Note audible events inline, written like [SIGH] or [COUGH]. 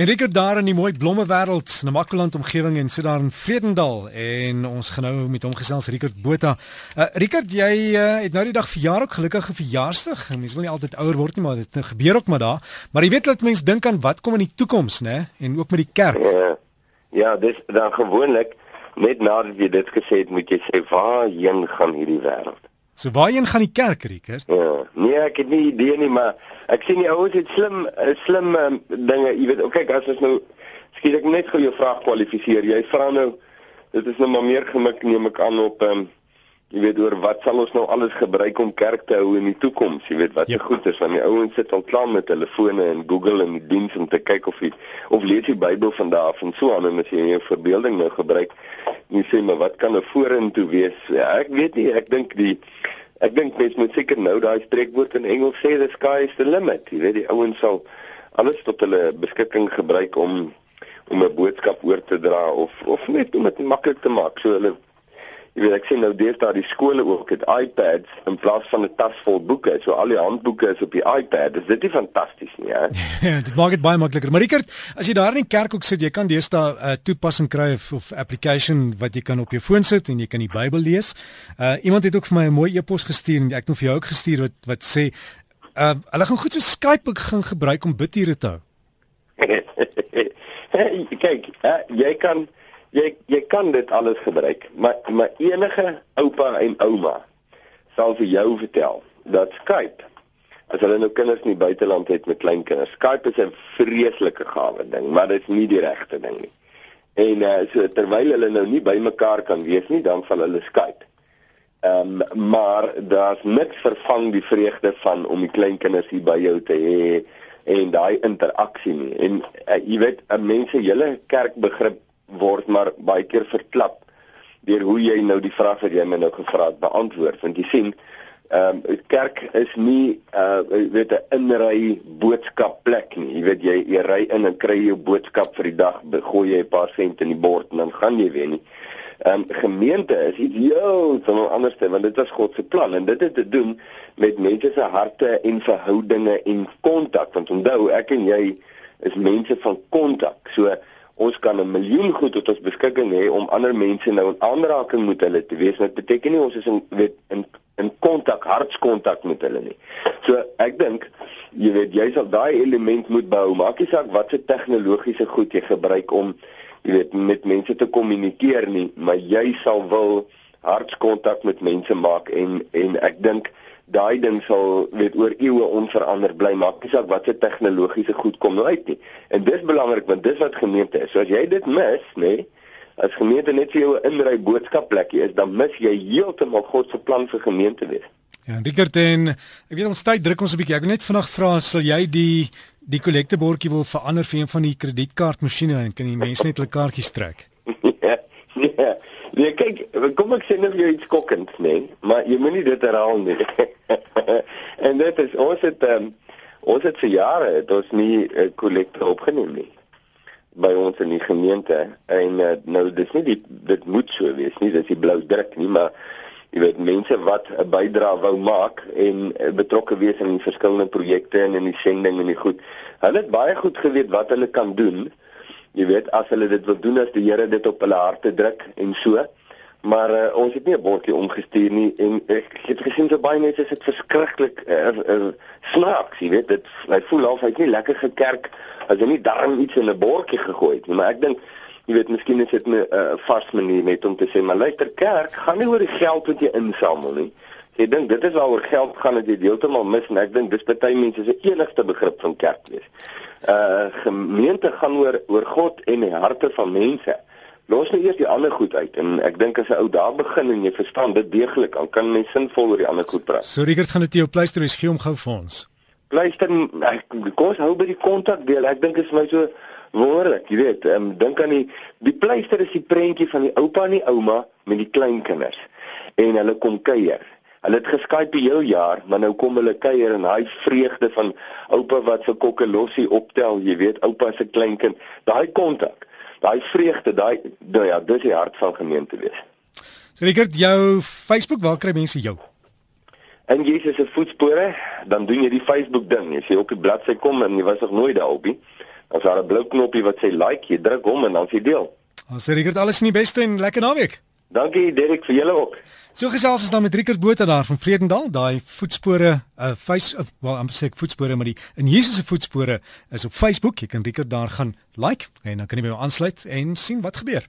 Enrique daar in die mooi blomme wêreld, Namakoland omgewing en sit daar in Vredendal en ons gaan nou met hom gesels Rickert Botha. Uh, Rickert, jy uh, het nou die dag verjaar ook gelukkige verjaarsdag. Mense wil nie altyd ouer word nie, maar dit gebeur ook maar daar. Maar jy weet dat mense dink aan wat kom in die toekoms, né? En ook met die kerk. Ja. Ja, dis dan gewoonlik net nadat jy dit gesê het, moet jy sê waarheen gaan hierdie wêreld? So waarheen gaan die kerk, Rickert? Ja, nee, ek het nie idee nie, maar ek sien die ouens het slim eh, slim um, dinge, jy weet, kyk as ons nou skielik net gou jou vraag kwalifiseer. Jy vra nou dit is nou maar meer gemik neem ek aan op ehm um, jy weet oor wat sal ons nou alles gebruik om kerk te hou in die toekoms? Jy weet wat se ja. goed is want die ouens sit al klaar met telefone en Google en die diens om te kyk of jy of lees die Bybel van daar af en so aan en as jy jou verbeelding nou gebruik, jy sê maar wat kan 'n vorentoe wees? Ja, ek weet nie, ek dink die ek dink mens moet seker nou daai spreekwoord in Engels sê the sky is the limit. Jy weet die ouens sal alles tot hulle beskikking gebruik om om 'n boodskap oor te dra of of net om dit maklik te maak so hulle Jy weet ek sien nou deesdae die skole ook het iPads in plaas van 'n tas vol boeke. So al die handboeke is op die iPad. Dis dit is fantasties nie, hè? [LAUGHS] Ja, dit maak dit baie makliker. Maar Rickert, as jy daar in die kerk ook sit, jy kan deesdae 'n uh, toepassing kry of, of application wat jy kan op jou foon sit en jy kan die Bybel lees. Uh iemand het ook vir my 'n mooi e-pos gestuur en ek het nou vir jou ook gestuur wat wat sê uh hulle gaan goed so Skype gaan gebruik om bidure te hou. [LAUGHS] Kyk, uh, jy kan jy jy kan dit alles gebruik, maar maar enige oupa en ouma sal vir jou vertel dat Skype as hulle nou kinders in die buiteland het met klein kinders, Skype is 'n vreeslike gawe ding, maar dit is nie die regte ding nie. En uh, so terwyl hulle nou nie bymekaar kan wees nie, dan sal hulle Skype. Ehm um, maar daar's niks vervang die vreugde van om die klein kinders hier by jou te hê en daai interaksie nie. En uh, jy weet, uh, mense hele kerkbegrip word maar baie keer verklap deur hoe jy nou die vraag wat jy my nou gevra het beantwoord. Want jy sien ehm um, kerk is nie uh weet 'n inry boodskap plek nie. Jy weet jy jy ry in en kry jou boodskap vir die dag gooi jy 'n paar sent in die bord en dan gaan jy weer nie. Ehm um, gemeente is iets heeltemal anders te want dit was God se plan en dit het te doen met mense se harte en verhoudinge en kontak. Want onthou ek en jy is mense van kontak. So ons kan 'n miljoen goed tot ons beskikking hê om ander mense nou in aanraking met hulle te wees. Dit beteken nie ons is in weet in in kontak, hartskontak met hulle nie. So ek dink jy weet jy sal daai element moet behou. Maak nie saak wat se tegnologiese goed jy gebruik om jy weet met mense te kommunikeer nie, maar jy sal wil hartskontak met mense maak en en ek dink daai ding sal weet oor eeue onverander bly maak nie saak wat se tegnologiese goed kom nou uit nie. En dis belangrik want dis wat gemeente is. So as jy dit mis nê as gemeente net vir jou 'n inry boodskapplekkie is dan mis jy heeltemal God se plan vir gemeente wees ja Richard en ek weet ons tyd druk ons 'n bietjie. Ek wil net vanaand vra sal jy die die kollektebordjie wil verander vir een van die kredietkaartmasjiene en kan die mense net hulle kaartjies trek? [LAUGHS] Ja ja Nee, kyk, kom ek sê net jy iets skokkend, nee, maar jy moenie dit herhaal nie. [LAUGHS] en dit is ons het um, ons het vir jare het ons nie 'n uh, kollekte opgeneem nie by ons in die gemeente en uh, nou dis nie die, dit moet so wees nie, dis die blou druk nie, maar jy weet mense wat 'n bydrae wou maak en uh, betrokke wees in verskillende projekte en in die sending en die goed. Hulle het baie goed geweet wat hulle kan doen jy weet as hulle dit wil doen as die Here dit op hulle harte druk en so. Maar uh, ons het nie 'n bordjie omgestuur nie en ek het gesien so baie mense is dit verskriklik uh, uh, snaaks jy weet. Dit hy voel of hy nie lekker gekerk as hy nie darm iets in 'n bordjie gegooi het nie. Maar ek dink jy weet miskien is dit 'n uh, vas manier net om te sê maar luister kerk gaan nie oor die geld wat jy insamel nie jy dink dit is waaroor geld gaan as jy heeltemal mis en ek dink dis baie mense se enigste begrip van kerk wees uh gemeente gaan oor oor God en die harte van mense. Los nou eers die ander goed uit en ek dink as 'n ou daar begin en jy verstaan dit deeglik, dan kan jy sinvol oor die ander goed praat. So Richard gaan dit jou pleister is gee om gou vir ons. Pleister, ek kos hou by die kontak deel. Ek dink dit is my so wonderlik, jy weet, um, dink aan die die pleister is die prentjie van die oupa en die ouma met die kleinkinders en hulle kom kuier. Hulle het geskype die heel jaar, maar nou kom hulle kuier en daai vreugde van oupa wat se kokke lossie optel, jy weet, oupa se kleinkind, daai kontak, daai vreugde, daai nou ja, dis die hart van gemeente wees. So Richard, jou Facebook, waar kry mense jou? En Jesus se voetspore, dan doen jy die Facebook ding. Jy sê op die bladsy kom en jy was nog nooit daar op nie. As daar 'n blou knoppie wat sê like, jy druk hom en dan sê deel. Ons sê Rickert alles in die beste en lekker naweek. Dankie Derek vir julle ook. So gesels ons dan met Rickert Botha daar van Vredendal, daai voetspore, uh face uh, wel I'm sê voetspore, maar die in Jesus se voetspore is op Facebook. Jy kan Rickert daar gaan like en dan kan jy by hom aansluit en sien wat gebeur.